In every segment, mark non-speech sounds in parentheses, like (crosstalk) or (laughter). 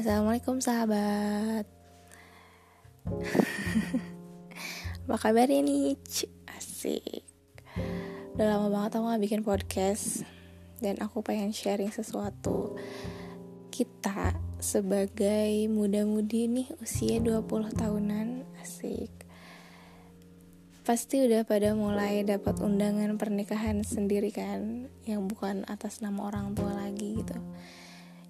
Assalamualaikum sahabat. (laughs) Apa kabarnya nih? Asik. Udah lama banget aku gak bikin podcast. Dan aku pengen sharing sesuatu. Kita sebagai muda-mudi nih usia 20 tahunan Asik. Pasti udah pada mulai dapat undangan pernikahan sendiri kan? Yang bukan atas nama orang tua lagi gitu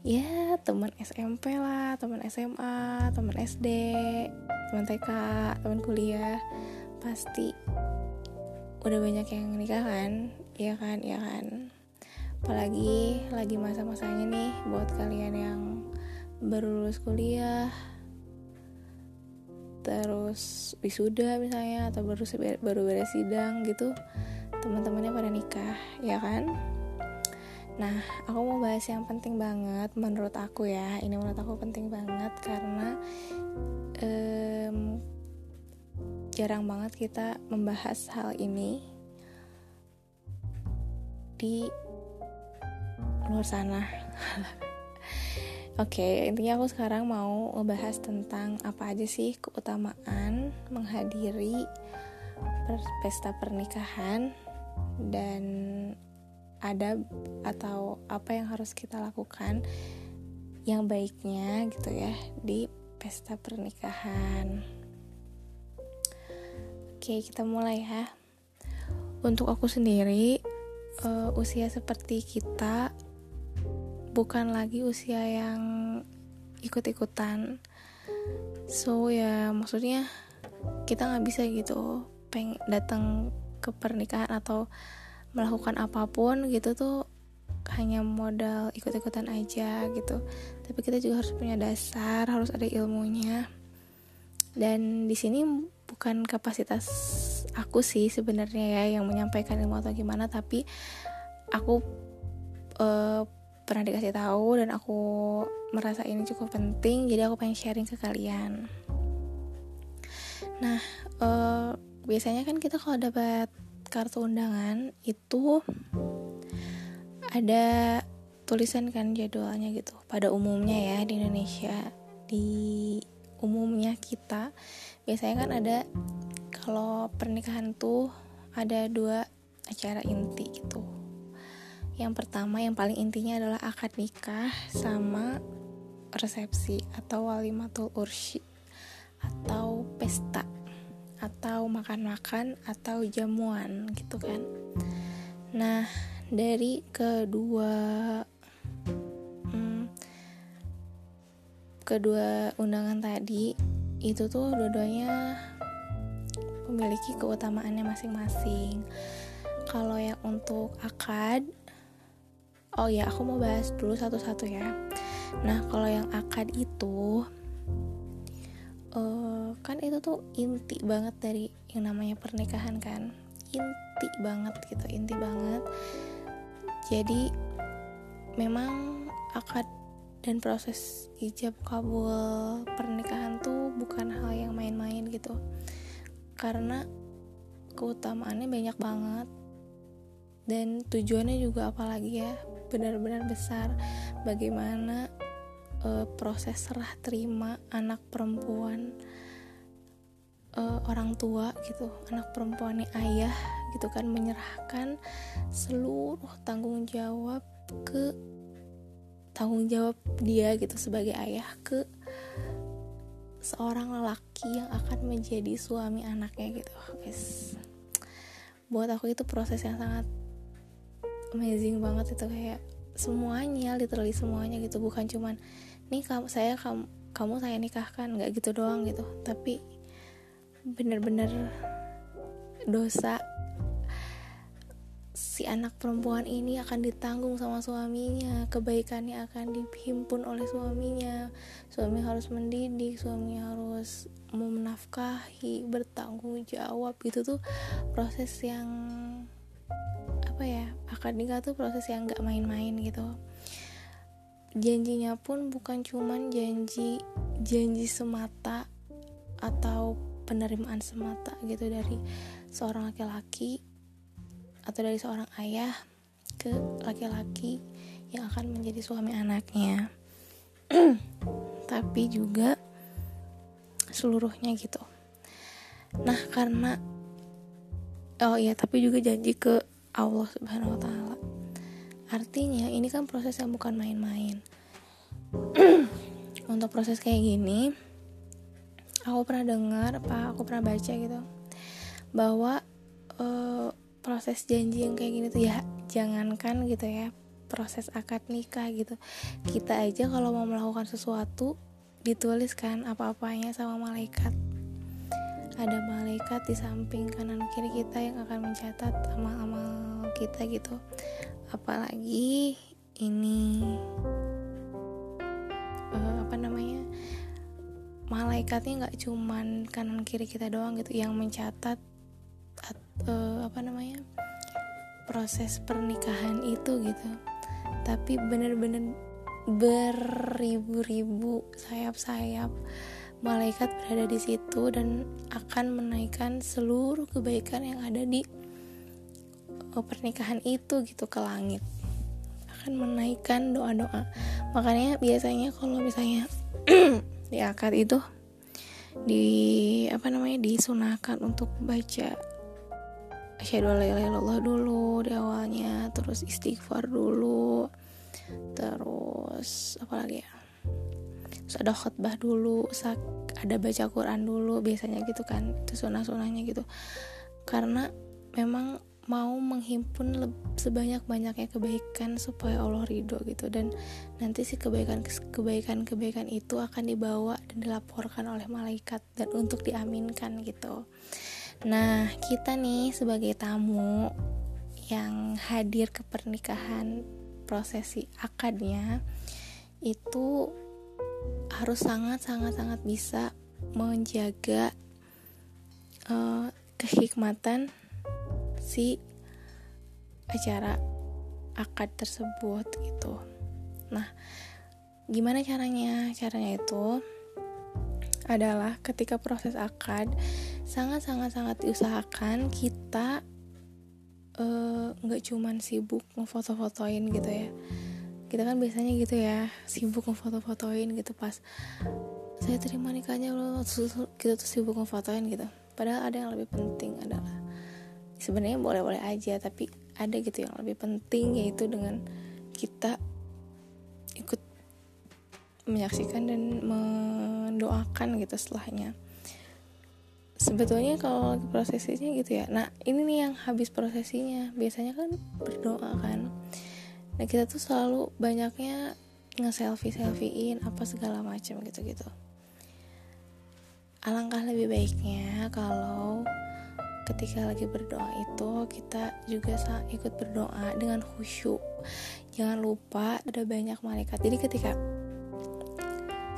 ya teman SMP lah teman SMA teman SD teman TK teman kuliah. Pasti udah banyak yang nikah kan? Ya kan ya kan? Apalagi lagi masa-masanya nih buat kalian yang baru lulus kuliah terus wisuda misalnya atau baru baru beres sidang gitu teman-temannya pada nikah ya kan Nah, aku mau bahas yang penting banget menurut aku ya. Ini menurut aku penting banget karena um, jarang banget kita membahas hal ini di luar sana. (laughs) Oke, okay, intinya aku sekarang mau ngebahas tentang apa aja sih keutamaan menghadiri pesta pernikahan dan ada atau apa yang harus kita lakukan yang baiknya gitu ya di pesta pernikahan. Oke, kita mulai ya. Untuk aku sendiri, uh, usia seperti kita bukan lagi usia yang ikut-ikutan. So ya, maksudnya kita nggak bisa gitu pengen datang ke pernikahan atau melakukan apa pun gitu tuh hanya modal ikut-ikutan aja gitu. Tapi kita juga harus punya dasar harus ada ilmunya. Dan di sini bukan kapasitas aku sih sebenarnya ya yang menyampaikan ilmu atau gimana tapi aku uh, pernah dikasih tahu dan aku merasa ini cukup penting jadi aku pengen sharing ke kalian. Nah uh, biasanya kan kita kalau dapat kartu undangan itu ada tulisan kan jadwalnya gitu pada umumnya ya di Indonesia. Di umumnya kita biasanya kan ada kalau pernikahan tuh ada dua acara inti gitu. Yang pertama yang paling intinya adalah akad nikah sama resepsi atau walimatul ursi atau pesta atau makan-makan atau jamuan gitu kan. Nah dari kedua hmm, kedua undangan tadi itu tuh dua-duanya memiliki keutamaannya masing-masing. Kalau yang untuk akad oh ya aku mau bahas dulu satu-satu ya. Nah kalau yang akad itu uh, kan itu tuh inti banget dari yang namanya pernikahan kan. Inti banget gitu inti banget. Jadi memang akad dan proses ijab kabul pernikahan tuh bukan hal yang main-main gitu. Karena keutamaannya banyak banget. Dan tujuannya juga apalagi ya benar-benar besar. Bagaimana uh, proses serah terima anak perempuan uh, orang tua gitu anak perempuannya ayah gitu kan menyerahkan seluruh tanggung jawab ke tanggung jawab dia gitu sebagai ayah ke seorang lelaki yang akan menjadi suami anaknya gitu guys. Buat aku itu proses yang sangat amazing banget itu kayak semuanya literally semuanya gitu. Bukan cuman nih kamu saya kamu kamu saya nikahkan. Nggak gitu doang gitu. Tapi bener-bener dosa si anak perempuan ini akan ditanggung sama suaminya. Kebaikannya akan dihimpun oleh suaminya. Suami harus mendidik suami harus menafkahi bertanggung jawab. Gitu tuh proses yang apa ya akad nikah tuh proses yang nggak main-main gitu janjinya pun bukan cuman janji janji semata atau penerimaan semata gitu dari seorang laki-laki atau dari seorang ayah ke laki-laki yang akan menjadi suami anaknya. (clears throat) Tapi juga seluruhnya gitu. Nah karena oh iya tapi juga janji ke Allah Subhanahu Wa Taala artinya ini kan proses yang bukan main-main. (clears throat) Untuk proses kayak gini aku pernah dengar apa aku pernah baca gitu bahwa uh, proses janji yang kayak gini tuh ya jangankan gitu ya proses akad nikah gitu. Kita aja kalau mau melakukan sesuatu dituliskan apa-apanya sama malaikat ada malaikat di samping kanan kiri kita yang akan mencatat amal-amal kita gitu. Apalagi ini uh, apa namanya malaikatnya nggak cuman kanan kiri kita doang gitu yang mencatat uh, apa namanya proses pernikahan itu gitu. Tapi bener-bener beribu-ribu sayap-sayap malaikat berada di situ dan akan menaikkan seluruh kebaikan yang ada di uh, pernikahan itu gitu ke langit. Akan menaikkan doa-doa. Makanya biasanya kalau misalnya (clears throat) di akad itu di apa namanya disunahkan untuk baca asyhadu alla dulu di awalnya terus istighfar dulu terus apa lagi ya terus ada khutbah dulu ada baca Quran dulu biasanya gitu kan itu sunah sunahnya gitu. Karena memang mau menghimpun sebanyak banyaknya kebaikan supaya Allah ridho gitu. Dan nanti si kebaikan kebaikan kebaikan itu akan dibawa dan dilaporkan oleh malaikat dan untuk diaminkan gitu. Nah, kita nih sebagai tamu yang hadir ke pernikahan prosesi akadnya itu harus sangat sangat sangat bisa menjaga uh, kehikmatan si acara akad tersebut gitu. Nah, gimana caranya? Caranya itu adalah ketika proses akad sangat sangat sangat diusahakan kita eh, nggak uh, cuman sibuk ngefoto-fotoin gitu ya kita kan biasanya gitu ya sibuk ngefoto-fotoin gitu pas saya terima nikahnya loh kita tuh sibuk ngefotoin gitu. Padahal ada yang lebih penting adalah sebenarnya boleh-boleh aja tapi ada gitu yang lebih penting yaitu dengan kita ikut menyaksikan dan mendoakan gitu setelahnya. Sebetulnya kalau prosesinya gitu ya. Nah ini nih yang habis prosesinya. Biasanya kan berdoa kan nah kita tuh selalu banyaknya nge-selfie selfiein apa segala macam gitu gitu alangkah lebih baiknya kalau ketika lagi berdoa itu kita juga ikut berdoa dengan khusyuk. Jangan lupa ada banyak malaikat. Jadi ketika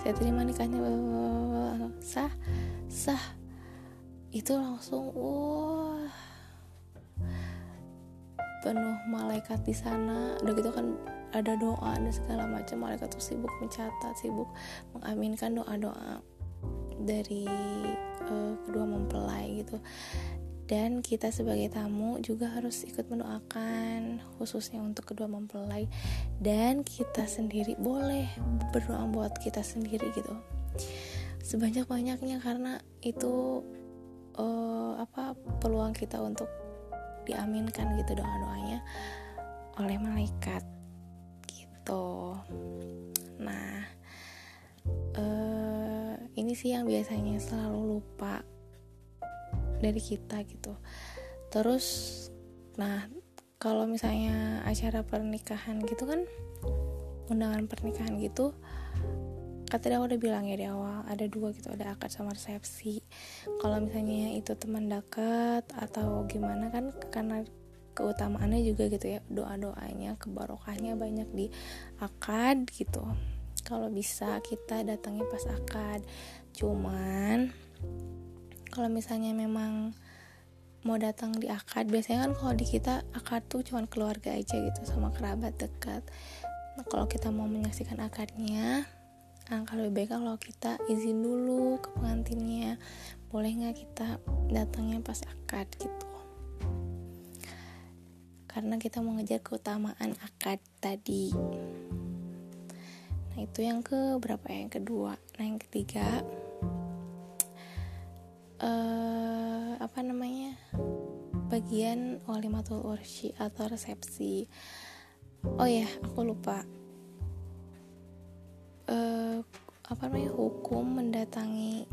saya terima nikahnya sah sah itu langsung wah penuh malaikat di sana. Udah gitu kan ada doa dan segala macam. Malaikat tuh sibuk mencatat sibuk mengaminkan doa doa dari uh, kedua mempelai gitu. Dan kita sebagai tamu juga harus ikut mendoakan khususnya untuk kedua mempelai. Dan kita sendiri boleh berdoa buat kita sendiri gitu. Sebanyak banyaknya karena itu uh, apa peluang kita untuk diaminkan gitu doa doanya oleh malaikat gitu. Nah uh, ini sih yang biasanya selalu lupa dari kita gitu. Terus nah kalau misalnya acara pernikahan gitu kan undangan pernikahan gitu kata dia udah bilang ya di awal ada dua gitu ada akad sama resepsi. Kalau misalnya itu teman dekat atau gimana kan karena keutamaannya juga gitu ya doa doanya kebarokahnya banyak di akad gitu. Kalau bisa kita datangnya pas akad. Cuman kalau misalnya memang mau datang di akad biasanya kan kalau di kita akad tuh cuman keluarga aja gitu sama kerabat dekat. Nah kalau kita mau menyaksikan akadnya Angka lebih baik kalau kita izin dulu ke pengantinnya boleh nggak kita datangnya pas akad gitu? Karena kita mau ngejar keutamaan akad tadi. Nah itu yang ke berapa ya? Yang kedua. Nah yang ketiga uh, apa namanya? Bagian walimatul ursi atau resepsi. Oh ya aku lupa uh, apa namanya hukum mendatangi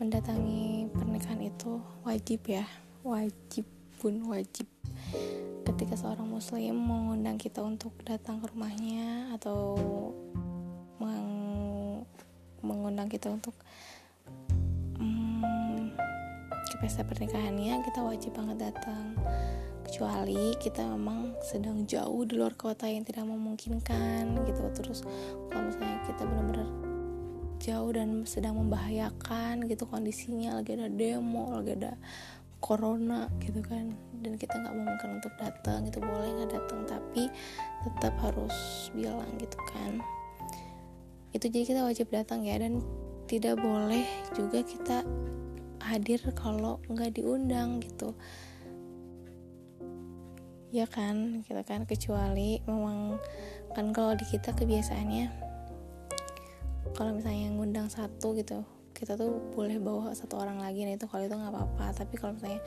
mendatangi pernikahan itu wajib ya. Wajib pun wajib. Ketika seorang muslim mengundang kita untuk datang ke rumahnya atau meng mengundang kita untuk um, ke pesta pernikahannya kita wajib banget datang kecuali kita memang sedang jauh di luar kota yang tidak memungkinkan gitu. Terus kalau misalnya kita benar-benar jauh dan sedang membahayakan gitu kondisinya lagi ada demo lagi ada corona gitu kan dan kita nggak memungkinkan untuk datang itu boleh nggak datang tapi tetap harus bilang gitu kan. Itu jadi kita wajib datang ya dan tidak boleh juga kita hadir kalau nggak diundang gitu ya kan kita kan. Kecuali memang kan kalau di kita kebiasaannya kalau misalnya ngundang satu gitu kita tuh boleh bawa satu orang lagi. Nah itu kalau itu nggak apa-apa. Tapi kalau misalnya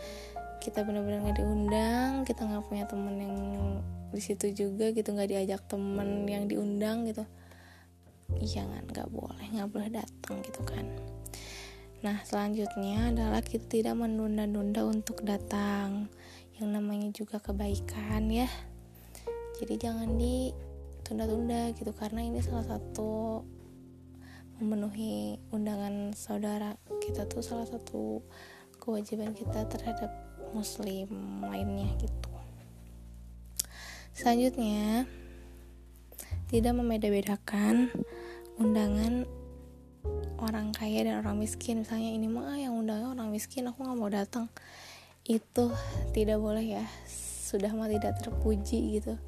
kita benar-benar nggak diundang kita nggak punya temen yang di situ juga gitu nggak diajak temen yang diundang gitu jangan nggak boleh nggak boleh datang gitu kan. Nah selanjutnya adalah kita tidak menunda-nunda untuk datang yang namanya juga kebaikan ya. Jadi jangan ditunda-tunda gitu karena ini salah satu memenuhi undangan saudara kita tuh salah satu kewajiban kita terhadap muslim lainnya gitu. Selanjutnya tidak membeda-bedakan undangan orang kaya dan orang miskin. Misalnya ini mah yang undangnya orang miskin aku nggak mau datang itu tidak boleh ya sudah mah tidak terpuji gitu.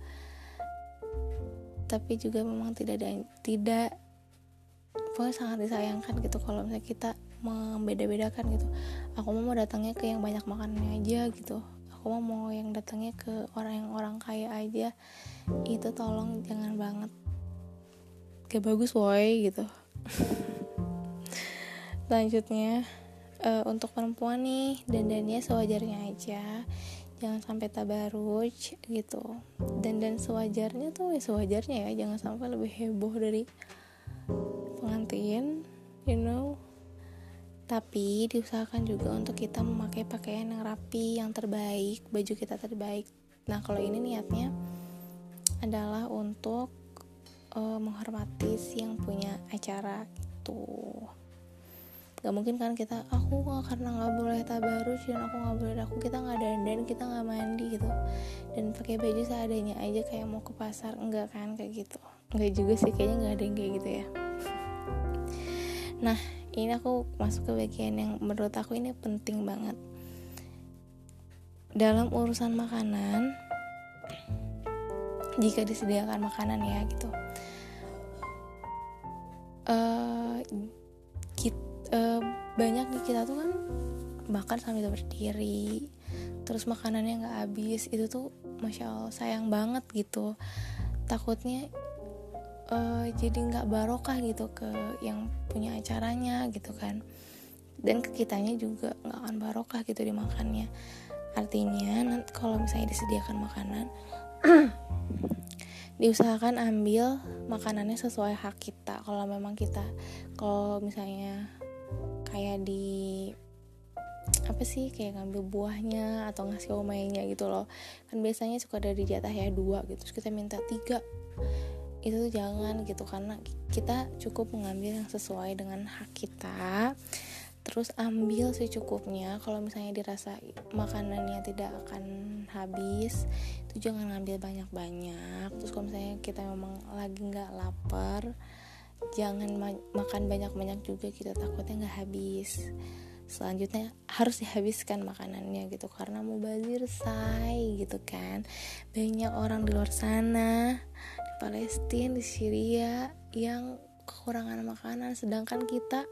Tapi juga memang tidak ada tidak pokoknya sangat disayangkan gitu kalau misalnya kita membeda-bedakan gitu. Aku mau datangnya ke yang banyak makannya aja gitu. Aku mau yang datangnya ke orang yang orang kaya aja. Itu tolong jangan banget. Gak bagus woi gitu. (laughs) Selanjutnya uh, untuk perempuan nih dandannya sewajarnya aja. Jangan sampai tabaruj gitu. Dan dan sewajarnya tuh ya sewajarnya ya jangan sampai lebih heboh dari pengantin you know. Tapi diusahakan juga untuk kita memakai pakaian yang rapi yang terbaik baju kita terbaik. Nah kalau ini niatnya adalah untuk uh, menghormati si yang punya acara itu gak mungkin kan kita aku nggak karena nggak boleh tabarus dan aku nggak boleh aku kita nggak dandan kita nggak mandi gitu. Dan pakai baju seadanya aja kayak mau ke pasar enggak kan kayak gitu. Enggak juga sih kayaknya nggak ada yang kayak gitu ya. Nah ini aku masuk ke bagian yang menurut aku ini penting banget. Dalam urusan makanan jika disediakan makanan ya gitu. Uh, uh, banyak nih kita tuh kan makan sambil berdiri terus makanannya nggak habis itu tuh masya allah sayang banget gitu. Takutnya uh, jadi nggak barokah gitu ke yang punya acaranya gitu kan. Dan ke kitanya juga nggak akan barokah gitu dimakannya artinya kalau misalnya disediakan makanan (clears throat) diusahakan ambil makanannya sesuai hak kita. Kalau memang kita kalau misalnya kayak di apa sih kayak ngambil buahnya atau ngasih omaynya gitu loh. Kan biasanya suka dari jatah ya dua gitu. Terus kita minta tiga. Itu tuh jangan gitu karena kita cukup mengambil yang sesuai dengan hak kita. Terus ambil secukupnya kalau misalnya dirasa makanannya tidak akan habis itu jangan ngambil banyak-banyak. Terus kalau misalnya kita memang lagi nggak lapar jangan ma makan banyak-banyak juga kita gitu, takutnya nggak habis. Selanjutnya harus dihabiskan makanannya gitu karena mau bazir say gitu kan. Banyak orang di luar sana di Palestina di Syria yang kekurangan makanan sedangkan kita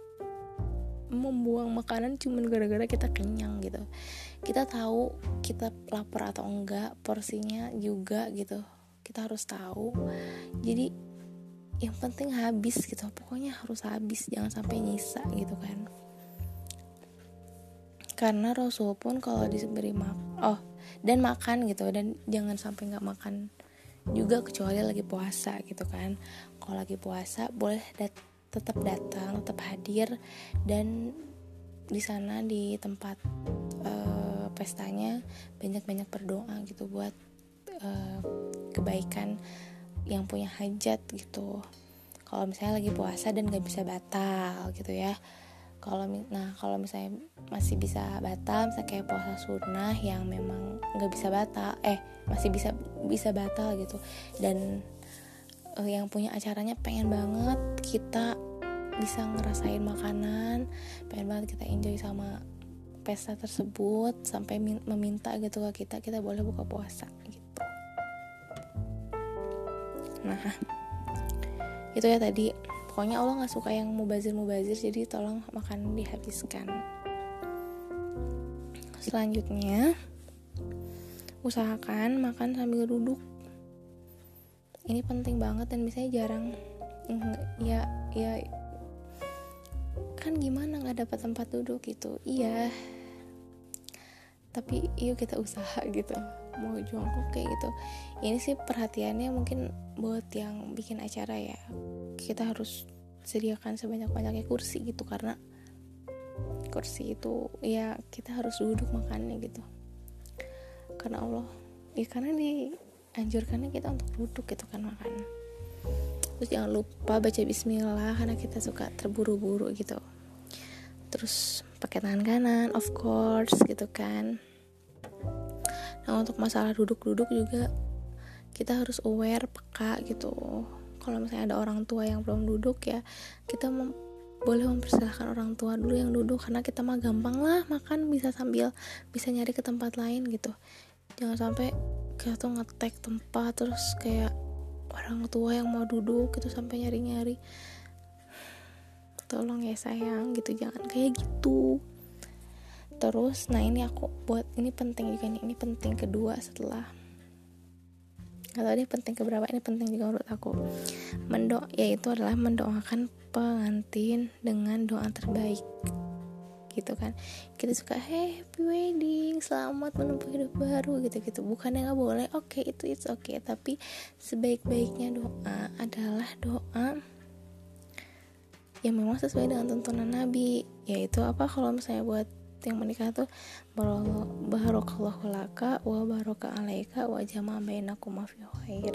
membuang makanan cuma gara-gara kita kenyang gitu. Kita tahu kita lapar atau enggak porsinya juga gitu. Kita harus tahu. Jadi yang penting habis gitu. Pokoknya harus habis. Jangan sampai nyisa gitu kan. Karena Rasul pun kalau diberi mak oh dan makan gitu. Dan jangan sampai nggak makan juga kecuali lagi puasa gitu kan. Kalau lagi puasa boleh dat tetap datang tetap hadir. Dan di sana di tempat uh, pestanya banyak-banyak berdoa gitu buat uh, kebaikan yang punya hajat gitu. Kalau misalnya lagi puasa dan gak bisa batal gitu ya. Kalau nah kalau misalnya masih bisa batal misalnya kayak puasa sunnah yang memang nggak bisa batal eh masih bisa bisa batal gitu. Dan uh, yang punya acaranya pengen banget kita bisa ngerasain makanan pengen banget kita enjoy sama pesta tersebut sampai meminta gitu ke kita kita boleh buka puasa nah itu ya tadi. Pokoknya Allah nggak suka yang mubazir mubazir jadi tolong makan dihabiskan. Selanjutnya usahakan makan sambil duduk. Ini penting banget dan misalnya jarang. Ya ya. Kan gimana nggak dapat tempat duduk gitu? Iya. Tapi yuk kita usaha gitu mau jongkok kayak gitu. Ini sih perhatiannya mungkin buat yang bikin acara ya. Kita harus sediakan sebanyak-banyaknya kursi gitu karena kursi itu ya kita harus duduk makannya gitu. Karena Allah ya karena dianjurkannya kita untuk duduk gitu kan makan terus jangan lupa baca bismillah karena kita suka terburu-buru gitu. Terus pakai tangan kanan of course gitu kan nah untuk masalah duduk-duduk juga kita harus aware peka gitu. Kalau misalnya ada orang tua yang belum duduk ya kita mem boleh mempersilahkan orang tua dulu yang duduk karena kita mah gampang lah makan bisa sambil bisa nyari ke tempat lain gitu. Jangan sampai kita tuh ngetek tempat terus kayak orang tua yang mau duduk gitu sampai nyari-nyari. Tolong ya sayang gitu jangan kayak gitu terus nah ini aku buat ini penting juga nih ini penting kedua setelah tahu deh penting keberapa ini penting juga menurut aku. Mendo yaitu adalah mendoakan pengantin dengan doa terbaik gitu kan. Kita suka happy wedding selamat menempuh hidup baru gitu gitu bukan yang nggak boleh oke okay, itu oke okay. tapi sebaik baiknya doa adalah doa yang memang sesuai dengan tuntunan Nabi. Yaitu apa? Kalau misalnya buat yang menikah tuh barokallahu laka wa baraka alaika wa jama bainakum fi khair.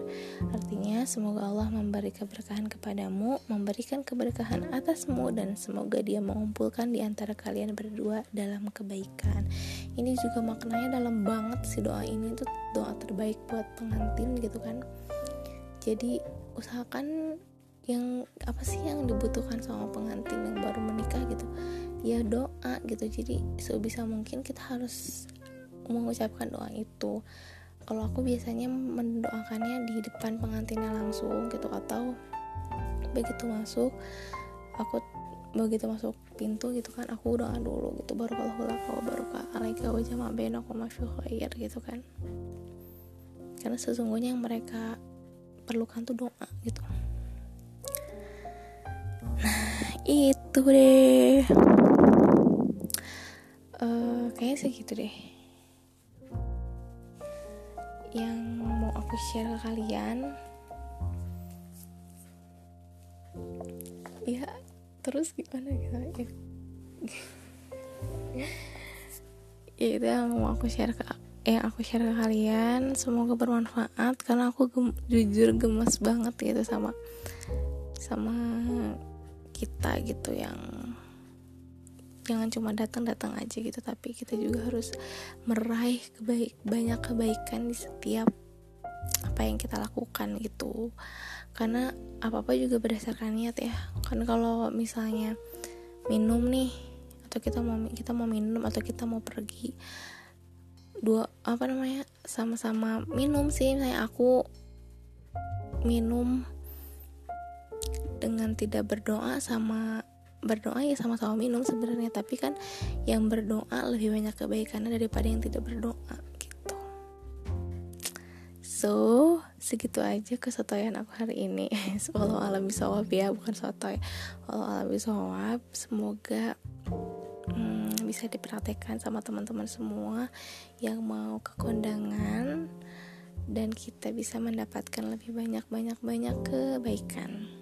Artinya semoga Allah memberi keberkahan kepadamu, memberikan keberkahan atasmu dan semoga Dia mengumpulkan di antara kalian berdua dalam kebaikan. Ini juga maknanya dalam banget si doa ini tuh doa terbaik buat pengantin gitu kan. Jadi usahakan yang apa sih yang dibutuhkan sama pengantin yang baru menikah gitu ya doa gitu. Jadi sebisa mungkin kita harus mengucapkan doa itu. Kalau aku biasanya mendoakannya di depan pengantinnya langsung gitu atau begitu masuk aku begitu masuk pintu gitu kan aku doa dulu gitu baru kalau laka baru alaika wajah mabena aku khair gitu kan. Karena sesungguhnya yang mereka perlukan tuh doa gitu. Nah itu deh uh, kayaknya segitu deh. Yang mau aku share ke kalian? Ya terus gimana gitu? Ya. Ya itu yang mau aku share ke yang aku share ke kalian. Semoga bermanfaat karena aku gem, jujur gemes banget gitu sama sama kita gitu yang jangan cuma datang-datang aja gitu tapi kita juga harus meraih kebaik banyak kebaikan di setiap apa yang kita lakukan gitu. Karena apa apa juga berdasarkan niat ya. Kan kalau misalnya minum nih atau kita mau kita mau minum atau kita mau pergi dua apa namanya sama-sama minum sih. Misalnya aku minum dengan tidak berdoa sama berdoa ya sama-sama minum sebenarnya. Tapi kan yang berdoa lebih banyak kebaikannya daripada yang tidak berdoa gitu. So segitu aja kesotoyan aku hari ini. (laughs) Walau alam bisawab ya bukan sotoy. Walau alam bisawab semoga hmm, bisa diperhatikan sama teman-teman semua yang mau ke kondangan dan kita bisa mendapatkan lebih banyak banyak banyak kebaikan